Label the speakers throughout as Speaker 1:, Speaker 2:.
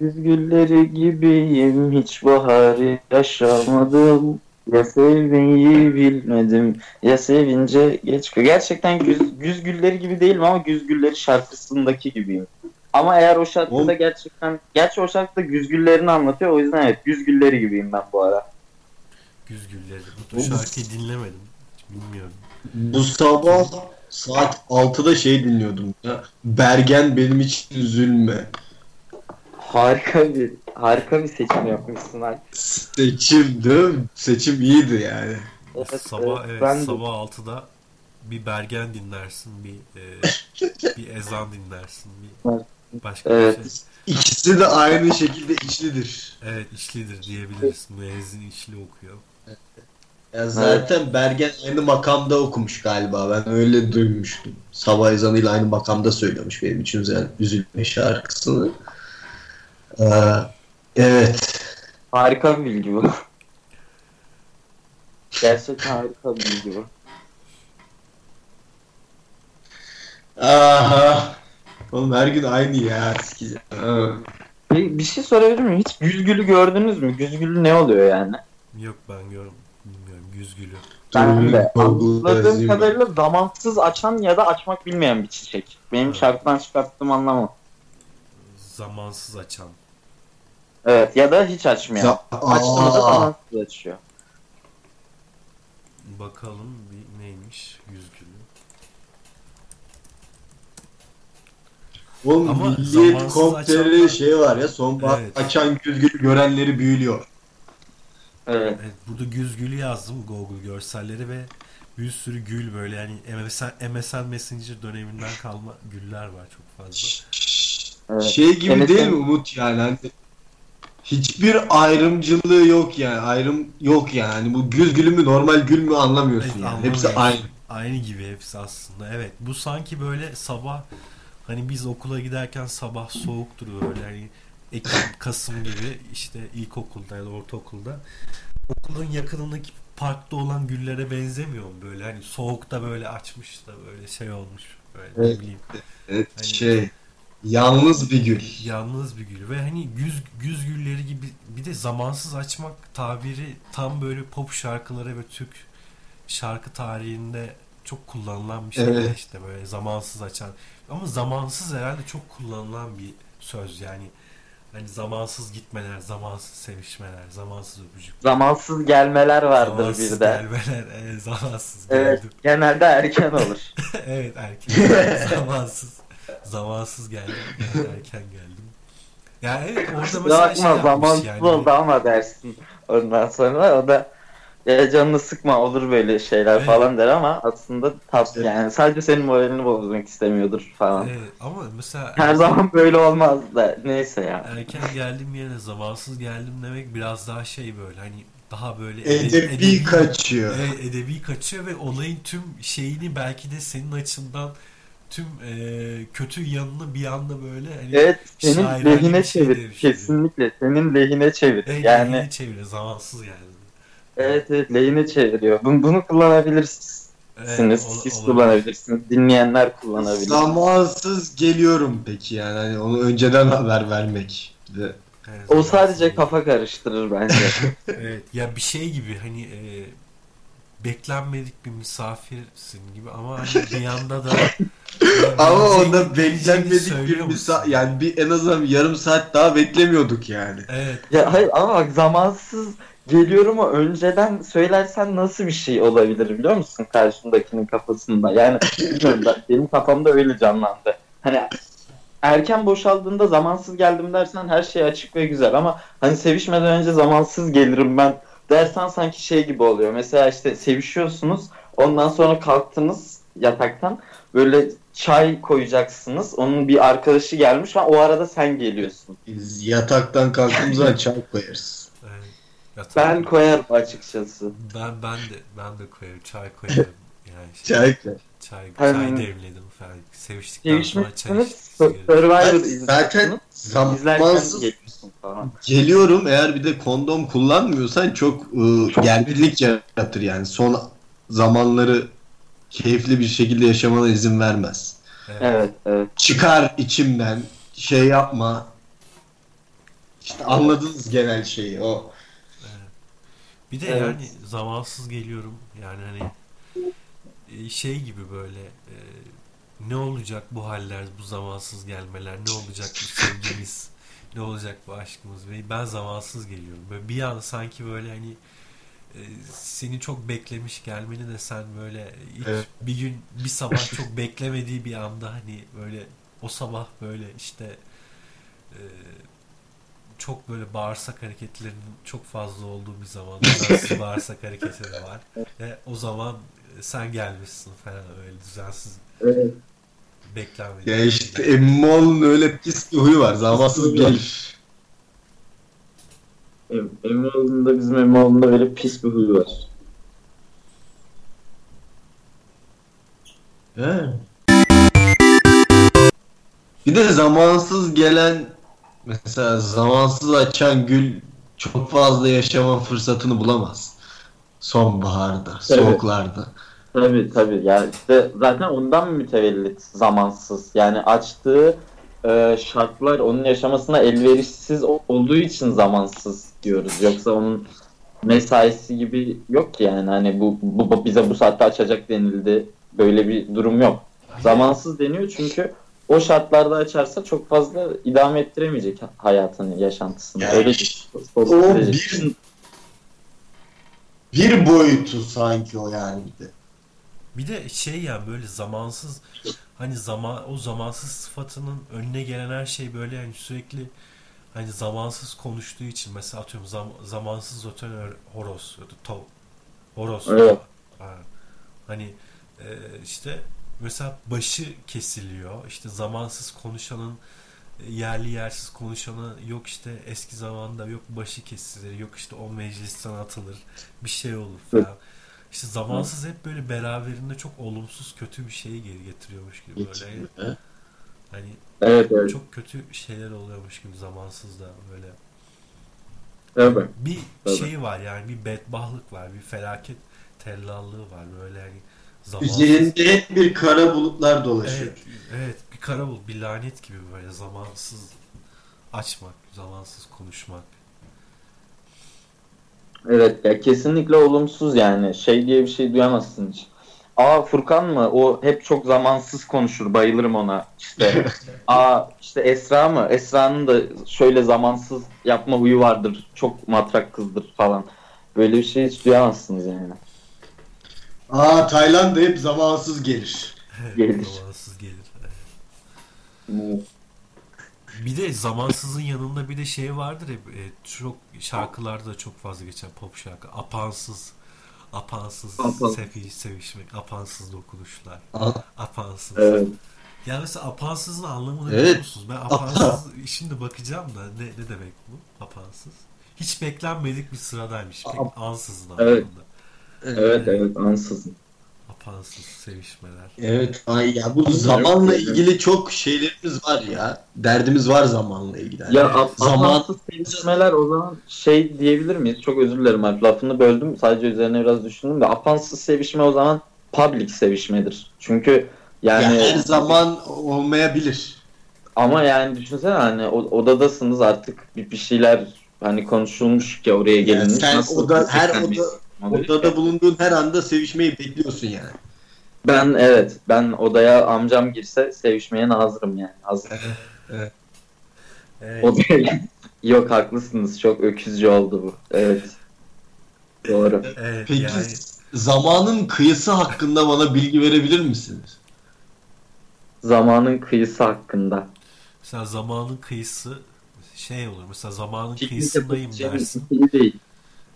Speaker 1: güz gülleri gibiyim hiç baharı yaşamadım. Ya sevmeyi bilmedim ya sevince geç. Gerçekten güz, güz gülleri gibi değilim ama güz gülleri şarkısındaki gibiyim. Ama eğer o şarkıda
Speaker 2: Oğlum-
Speaker 1: gerçekten gerçi o şarkıda güz güllerini anlatıyor o yüzden evet güz gülleri gibiyim ben bu ara.
Speaker 3: Güz gülleri. Bu şarkıyı dinlemedim. Hiç bilmiyorum.
Speaker 2: Bu sabah saat 6'da şey dinliyordum. Ya, Bergen benim için üzülme.
Speaker 1: Harika bir harika bir seçim yapmışsın Alp.
Speaker 2: Seçim değil mi? Seçim iyiydi yani.
Speaker 1: Evet,
Speaker 3: sabah
Speaker 1: evet,
Speaker 3: evet,
Speaker 1: ben de-
Speaker 3: sabah 6'da bir Bergen dinlersin, bir e, bir ezan dinlersin, bir başka
Speaker 1: Evet.
Speaker 3: bir şey.
Speaker 2: İkisi de aynı şekilde içlidir.
Speaker 3: Evet, içlidir diyebiliriz. Müezzin içli okuyor.
Speaker 2: Ya zaten Bergen aynı makamda okumuş galiba. Ben öyle duymuştum. Sabah ezanıyla aynı makamda söylemiş benim için üzülme şarkısını. Ee, evet.
Speaker 1: Harika bir bilgi bu. Gerçekten harika bir bilgi bu.
Speaker 2: Aha. Oğlum her gün aynı ya.
Speaker 1: Bir, bir şey sorabilir miyim? Hiç güzgülü gördünüz mü? Güzgülü ne oluyor yani?
Speaker 3: Yok ben gör bilmiyorum. Güz gülü.
Speaker 1: Ben de anladığım kadarıyla zamansız açan ya da açmak bilmeyen bir çiçek. Benim
Speaker 3: Evet.
Speaker 1: şarkıdan çıkarttığım anlamı.
Speaker 3: Zamansız açan.
Speaker 1: Evet ya da hiç açmayan.
Speaker 2: Ya-
Speaker 1: Açtığında da
Speaker 2: Aa.
Speaker 1: zamansız açıyor.
Speaker 3: Bakalım bir neymiş yüz gülü.
Speaker 2: Oğlum
Speaker 3: Ama
Speaker 2: Milliyet
Speaker 3: açanlar-
Speaker 2: şey var ya sonbahar
Speaker 3: Evet.
Speaker 2: açan güzgülü görenleri büyülüyor.
Speaker 1: Evet.
Speaker 3: Evet burada güz gülü yazdım Google görselleri ve bir sürü gül böyle yani MSN, MSN Messenger döneminden kalma güller var çok fazla.
Speaker 1: Evet.
Speaker 2: Şey gibi
Speaker 1: Evet,
Speaker 2: değil mi Umut yani hani hiçbir ayrımcılığı yok yani ayrım yok yani Hani bu güz gülü mü normal gül mü anlamıyorsun
Speaker 3: Evet,
Speaker 2: yani hepsi aynı.
Speaker 3: Aynı gibi hepsi aslında. Evet bu sanki böyle sabah hani biz okula giderken sabah soğuktur böyle hani Ekim, Kasım gibi işte ilkokulda ya da ortaokulda okulun yakınındaki parkta olan güllere benzemiyor mu böyle hani soğukta böyle açmış da böyle şey olmuş böyle
Speaker 2: Evet.
Speaker 3: ne bileyim
Speaker 2: Evet,
Speaker 3: Hani-
Speaker 2: şey yalnız bir gül.
Speaker 3: yalnız bir gül ve hani güz güz gülleri gibi bir de zamansız açmak tabiri tam böyle pop şarkıları ve Türk şarkı tarihinde çok kullanılan bir şey
Speaker 2: Evet.
Speaker 3: işte böyle zamansız açan ama zamansız herhalde çok kullanılan bir söz yani hani zamansız gitmeler, zamansız sevişmeler, zamansız öpücük.
Speaker 1: Zamansız gelmeler vardır
Speaker 3: Zamansız
Speaker 1: bir de.
Speaker 3: gelmeler, evet, zamansız
Speaker 1: Evet.
Speaker 3: geldim.
Speaker 1: Genelde erken olur.
Speaker 3: evet erken zamansız zamansız geldim evet, erken geldim. Yani evet orada mesela
Speaker 1: bakma
Speaker 3: şey yapmış
Speaker 1: zamansız
Speaker 3: yani.
Speaker 1: oldu ama dersin. Ondan sonra o da ya canını sıkma olur böyle şeyler
Speaker 3: Evet.
Speaker 1: falan der ama aslında tat
Speaker 2: Evet.
Speaker 1: yani sadece senin moralini bozmak istemiyordur falan.
Speaker 3: Evet, ama mesela
Speaker 1: Her zaman böyle olmaz da neyse ya.
Speaker 3: erken geldim yerine zamansız geldim demek biraz daha şey böyle hani daha böyle
Speaker 2: Edebi kaçıyor.
Speaker 3: Evet, edebi kaçıyor ve olayın tüm şeyini belki de senin açından tüm e, kötü yanını bir anda böyle hani
Speaker 1: Evet senin lehine
Speaker 3: şey
Speaker 1: çevir. Kesinlikle senin lehine çevir.
Speaker 3: Evet,
Speaker 1: yani
Speaker 3: lehine çeviriyor zamansız geldi.
Speaker 1: evet evet lehine çeviriyor. Bunu, bunu kullanabilirsiniz.
Speaker 3: Evet, ol-
Speaker 1: Siz
Speaker 3: olabilir.
Speaker 1: kullanabilirsiniz. Dinleyenler kullanabilir.
Speaker 2: Zamansız geliyorum peki yani hani onu önceden haber vermek. Bir de
Speaker 3: Evet,
Speaker 1: O sadece
Speaker 3: geldi.
Speaker 1: kafa karıştırır bence.
Speaker 3: Evet ya bir şey gibi hani e, beklenmedik bir misafirsin gibi ama hani bir yanda da
Speaker 2: Ama onda
Speaker 3: geleceğini
Speaker 2: beklenmedik bir
Speaker 3: musun?
Speaker 2: yani bir en azından yarım saat daha beklemiyorduk yani.
Speaker 3: Evet.
Speaker 1: ya hayır ama bak zamansız geliyorum o önceden söylersen nasıl bir şey olabilir biliyor musun karşındakinin kafasında? Yani benim kafamda öyle canlandı. Hani erken boşaldığında zamansız geldim dersen her şey açık ve güzel ama hani sevişmeden önce zamansız gelirim ben dersen sanki şey gibi oluyor. Mesela işte sevişiyorsunuz ondan sonra kalktınız yataktan böyle çay koyacaksınız. Onun bir arkadaşı gelmiş ve o arada sen geliyorsun.
Speaker 2: Biz yataktan kalktığımız zaman çay koyarız.
Speaker 3: evet.
Speaker 1: Ben koyarım açıkçası.
Speaker 3: ben ben de ben de koyarım çay koyarım. Yani şey,
Speaker 2: Çay koy.
Speaker 3: çay,
Speaker 1: Hani-
Speaker 3: çay demledim falan. Seviştikten sonra çay.
Speaker 1: Survivor
Speaker 2: zaten
Speaker 1: falan.
Speaker 2: geliyorum eğer bir de kondom kullanmıyorsan çok ıı, gerginlik yaratır yani son zamanları keyifli bir şekilde yaşamana izin vermez.
Speaker 3: Evet.
Speaker 1: Evet, evet.
Speaker 2: Çıkar içimden şey yapma İşte anladınız genel şeyi o.
Speaker 3: Bir de
Speaker 1: Evet.
Speaker 3: yani zamansız geliyorum. Yani hani e, şey gibi böyle e, ne olacak bu haller, bu zamansız gelmeler, ne olacak bu sevgimiz, ne olacak bu aşkımız ve ben zamansız geliyorum. Böyle bir an sanki böyle hani seni çok beklemiş gelmeni de sen böyle hiç
Speaker 2: Evet.
Speaker 3: bir gün bir sabah çok beklemediği bir anda hani böyle o sabah böyle işte e, çok böyle bağırsak hareketlerinin çok fazla olduğu bir zaman düzensiz bağırsak hareketleri var ve o zaman e, sen gelmişsin falan öyle düzensiz
Speaker 1: Evet.
Speaker 3: beklenmedik.
Speaker 2: Ya işte Emmoğlu'nun öyle pis bir huyu var. Zamansız gelir.
Speaker 1: Em- Emoğlu'nda bizim Emoğlu'nda böyle pis bir huyu var.
Speaker 2: He. Bir de zamansız gelen mesela zamansız açan gül çok fazla yaşama fırsatını bulamaz. Sonbaharda, soğuklarda.
Speaker 1: Tabii tabii. Ya işte zaten ondan mütevellit zamansız. Yani açtığı e, şartlar onun yaşamasına elverişsiz olduğu için zamansız diyoruz. Yoksa onun mesaisi gibi yok ki yani hani bu, bu bu bize bu saatte açacak denildi. Böyle bir durum yok. Zamansız deniyor çünkü o şartlarda açarsa çok fazla idame ettiremeyecek hayatını, yaşantısını.
Speaker 2: Yani
Speaker 1: Öyle bir
Speaker 2: o bir bir boyutu sanki o yani bir de.
Speaker 3: Bir de şey yani böyle zamansız hani zaman o zamansız sıfatının önüne gelen her şey böyle yani sürekli hani zamansız konuştuğu için mesela atıyorum zam- zamansız ör- horoz ya da to horoz
Speaker 1: Evet.
Speaker 3: Ha. hani e, işte mesela başı kesiliyor işte zamansız konuşanın e, yerli yersiz konuşanı yok işte eski zamanda yok başı kesilir yok işte o meclisten atılır bir şey olur falan. İşte zamansız hep böyle beraberinde çok olumsuz kötü bir şeyi geri getiriyormuş gibi böyle. Hani
Speaker 1: Evet evet.
Speaker 3: çok kötü şeyler oluyormuş gibi zamansız da böyle.
Speaker 1: Tabii.
Speaker 3: Bir
Speaker 1: Tabii.
Speaker 3: şey var yani bir bedbahlık var, bir felaket tellallığı var böyle yani zamansız.
Speaker 2: Üzerinde hep bir kara bulutlar dolaşıyor.
Speaker 3: Evet, evet bir kara bul, bir lanet gibi böyle zamansız açmak, zamansız konuşmak.
Speaker 1: Evet ya kesinlikle olumsuz yani. Şey diye bir şey duyamazsın hiç. Aa Furkan mı? O hep çok zamansız konuşur. Bayılırım ona. İşte. Aa işte Esra mı? Esra'nın da şöyle zamansız yapma huyu vardır. Çok matrak kızdır falan. Böyle bir şey hiç duyamazsınız yani.
Speaker 2: Aa Tayland da hep zamansız gelir.
Speaker 1: Gelir.
Speaker 3: Zamansız gelir. evet. Bir de zamansızın yanında bir de şey vardır ya e, çok şarkılarda çok fazla geçen pop şarkı. Apansız. Apansız sevi, sevişmek. Apansız dokunuşlar.
Speaker 2: Aa,
Speaker 3: Apansız.
Speaker 1: Evet.
Speaker 3: Yani mesela apansızın anlamını
Speaker 2: Evet.
Speaker 3: biliyor musunuz? Ben apansız şimdi bakacağım da ne, ne demek bu apansız? Hiç beklenmedik bir sıradaymış. Pek ansızın
Speaker 1: Evet.
Speaker 3: anlamında.
Speaker 1: Evet evet ansızın.
Speaker 3: Apansız sevişmeler.
Speaker 2: Evet. Ay ya bu zamanla ilgili çok şeylerimiz var ya. Derdimiz var zamanla ilgili.
Speaker 1: Ya
Speaker 2: Yani
Speaker 1: ap-
Speaker 2: zaman
Speaker 1: amansız sevişmeler o zaman şey diyebilir miyiz? Çok özür dilerim Alp lafını böldüm. Sadece üzerine biraz düşündüm de apansız sevişme o zaman public sevişmedir. Çünkü yani
Speaker 2: ya her zaman olmayabilir.
Speaker 1: ama yani düşünsene hani o- odadasınız artık bir, bir şeyler hani konuşulmuş ki oraya
Speaker 2: Yani
Speaker 1: gelinmiş.
Speaker 2: sen
Speaker 1: Nasıl
Speaker 2: oda, her oda, odada bulunduğun her anda sevişmeyi bekliyorsun yani.
Speaker 1: Ben evet ben odaya amcam girse sevişmeye hazırım yani. Hazır.
Speaker 3: Evet.
Speaker 1: Odaya Yok haklısınız. Çok öküzcü oldu bu. Evet. Doğru.
Speaker 3: evet
Speaker 2: Peki
Speaker 3: yani
Speaker 2: zamanın kıyısı hakkında bana bilgi verebilir misiniz?
Speaker 1: Zamanın kıyısı hakkında.
Speaker 3: mesela zamanın kıyısı şey olur. Mesela zamanın
Speaker 1: Piknik
Speaker 3: kıyısındayım dersin.
Speaker 1: şey değil.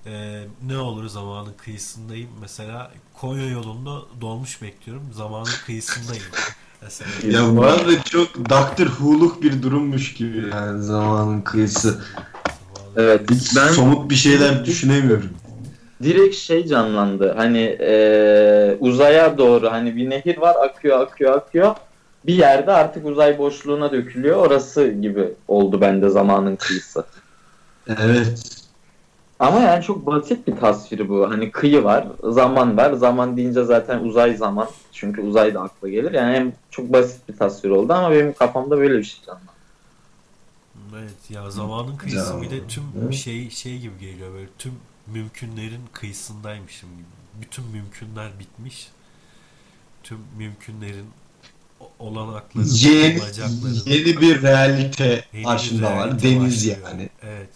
Speaker 3: Ee, ne olur zamanın kıyısındayım. Mesela Konya yolunda dolmuş bekliyorum. Zamanın kıyısındayım. Mesela.
Speaker 2: Ya bu arada çok Doctor Who'luk bir durummuş gibi yani zamanın kıyısı.
Speaker 1: Evet.
Speaker 2: Hiç
Speaker 1: Ben
Speaker 2: somut bir şeyler düşünemiyorum.
Speaker 1: direkt şey canlandı. Hani eee, uzaya doğru hani bir nehir var akıyor akıyor akıyor. Bir yerde artık uzay boşluğuna dökülüyor. Orası gibi oldu bende zamanın kıyısı.
Speaker 2: Evet.
Speaker 1: Ama yani çok basit bir tasviri bu. Hani kıyı var, zaman var. Zaman deyince zaten uzay zaman. Çünkü uzay da akla gelir. Yani hem çok basit bir tasvir oldu ama benim kafamda böyle bir şey canlandı.
Speaker 3: Evet ya zamanın kıyısı bir de tüm
Speaker 2: Evet.
Speaker 3: şey şey gibi geliyor böyle tüm mümkünlerin kıyısındaymışım gibi. Bütün mümkünler bitmiş. Tüm mümkünlerin olanakları,
Speaker 2: Yeni,
Speaker 3: olacakları.
Speaker 2: yeni bir realite
Speaker 3: Yeni bir
Speaker 2: karşında var. Deniz
Speaker 3: başlıyor.
Speaker 2: yani.
Speaker 3: Evet.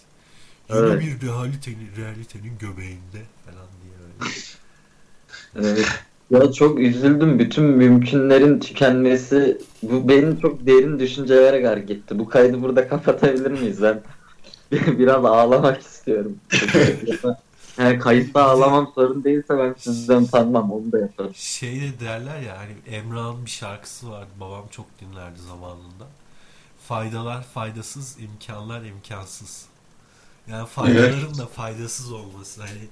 Speaker 3: Yeni
Speaker 1: Evet.
Speaker 3: bir realitenin, realitenin göbeğinde falan diye öyle.
Speaker 1: Evet. Ya çok üzüldüm. Bütün mümkünlerin tükenmesi bu benim çok derin düşüncelere gark etti. Bu kaydı burada kapatabilir miyiz? Ben biraz ağlamak istiyorum. Yani kayıtta ağlamam sorun değilse ben sizden utanmam. Onu da yaparım.
Speaker 3: Şey de derler ya hani Emrah'ın bir şarkısı vardı. Babam çok dinlerdi zamanında. Faydalar faydasız, imkanlar imkansız. Yani faydaların da faydasız olması. Hani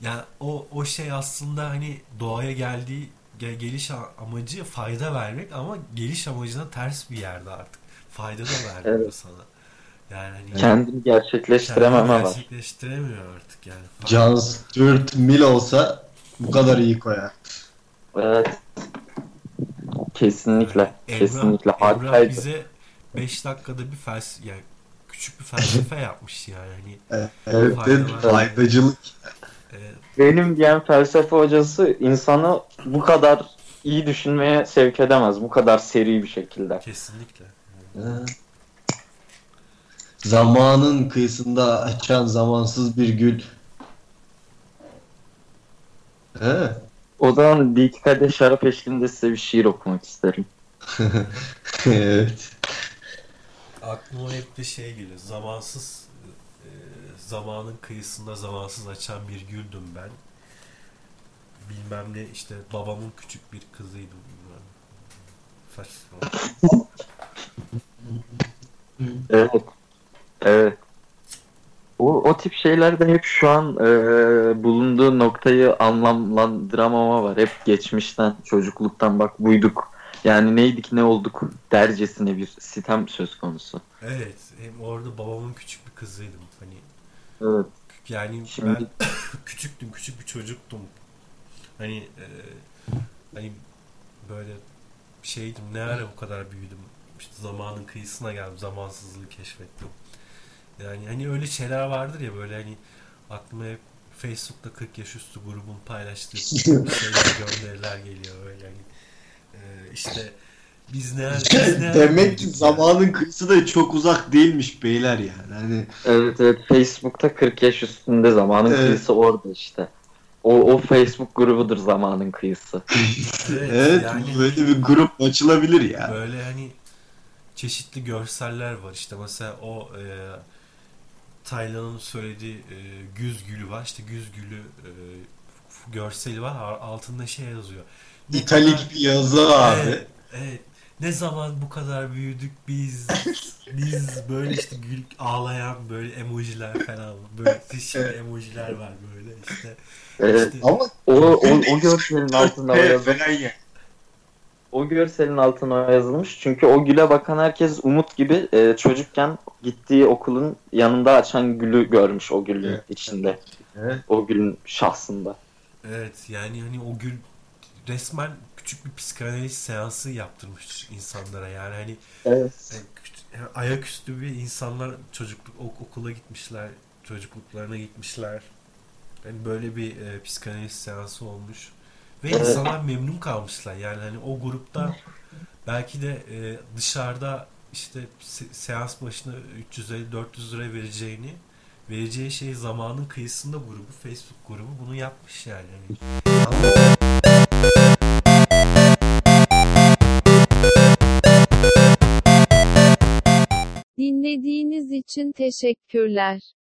Speaker 3: yani o o şey aslında hani doğaya geldiği gel- geliş amacı fayda vermek ama geliş amacına ters bir yerde artık. Fayda da vermiyor
Speaker 1: Evet.
Speaker 3: sana. Yani hani
Speaker 1: Kendini gerçekleştirememe var.
Speaker 3: gerçekleştiremiyor artık yani.
Speaker 2: John Stuart Mill olsa bu kadar iyi koyar.
Speaker 1: Evet. Kesinlikle.
Speaker 3: Emrah,
Speaker 1: Kesinlikle.
Speaker 3: Emrah bize 5 dakikada bir felsefe yani küçük bir felsefe yapmış yani. Hani,
Speaker 2: Evet,
Speaker 3: Faydalar.
Speaker 2: faydacılık.
Speaker 1: Benim diyen felsefe hocası insanı bu kadar iyi düşünmeye sevk edemez. Bu kadar seri bir şekilde.
Speaker 3: kesinlikle.
Speaker 2: Zamanın kıyısında açan zamansız bir gül. He.
Speaker 1: O zaman bir iki kadeh şarap eşliğinde size bir şiir okumak isterim.
Speaker 2: evet.
Speaker 3: Aklıma hep de şey geliyor. Zamansız e, zamanın kıyısında zamansız açan bir güldüm ben. Bilmem ne işte babamın küçük bir kızıydım. bilmem. Saçma.
Speaker 1: Evet. Evet. O, o tip şeylerde hep şu an e, bulunduğu noktayı anlamlandıramama var. Hep geçmişten, çocukluktan bak buyduk. Yani neydik ne olduk dercesine bir sitem söz konusu.
Speaker 3: Evet. Hem orada babamın küçük bir kızıydım. Hani
Speaker 1: Evet.
Speaker 3: Yani
Speaker 1: Şimdi-
Speaker 3: ben küçüktüm, küçük bir çocuktum. Hani e, hani böyle şeydim ne ara bu kadar büyüdüm. İşte zamanın kıyısına geldim, zamansızlığı keşfettim. Yani hani öyle şeyler vardır ya böyle hani aklıma hep Facebook'ta 40 yaş üstü grubun paylaştığı şeyler gönderiler geliyor öyle hani. E, işte biz ne biz ne
Speaker 2: Demek ki zamanın kıyısı da çok uzak değilmiş beyler yani. Hani
Speaker 1: Evet evet Facebook'ta 40 yaş üstünde zamanın
Speaker 2: Evet.
Speaker 1: kıyısı orada işte. O, o Facebook grubudur zamanın kıyısı.
Speaker 3: Evet,
Speaker 2: evet
Speaker 3: yani-
Speaker 2: böyle bir grup açılabilir ya.
Speaker 3: Böyle hani çeşitli görseller var işte mesela o e, Taylan'ın söylediği e, güz gülü var işte güz gülü e, görseli var altında şey yazıyor. Kadar-
Speaker 2: İtalik bir yazı abi.
Speaker 3: Evet, evet. Ne zaman bu kadar büyüdük biz biz böyle işte gül ağlayan böyle emojiler falan böyle çeşitli emojiler var böyle işte.
Speaker 1: Evet.
Speaker 3: İşte-
Speaker 2: Ama
Speaker 1: O, o, o görselin altında yazılmış. O görselin altına yazılmış. Çünkü o güle bakan herkes Umut gibi e, çocukken gittiği okulun yanında açan gülü görmüş o gülün
Speaker 2: Evet.
Speaker 1: içinde.
Speaker 2: Evet.
Speaker 1: O gülün şahsında.
Speaker 3: Evet yani hani o gül resmen küçük bir psikanaliz seansı yaptırmış insanlara yani hani
Speaker 1: Evet.
Speaker 3: Yani küç- yani ayaküstü bir insanlar çocukluk ok- okula gitmişler, çocukluklarına gitmişler. Yani böyle bir e, psikanaliz seansı olmuş. Ve
Speaker 1: Evet.
Speaker 3: insanlar memnun kalmışlar. Yani hani o grupta belki de e, dışarıda işte se- seans başına 350-400 lira vereceğini vereceği şey zamanın kıyısında grubu, Facebook grubu bunu yapmış yani. Hani
Speaker 4: için teşekkürler.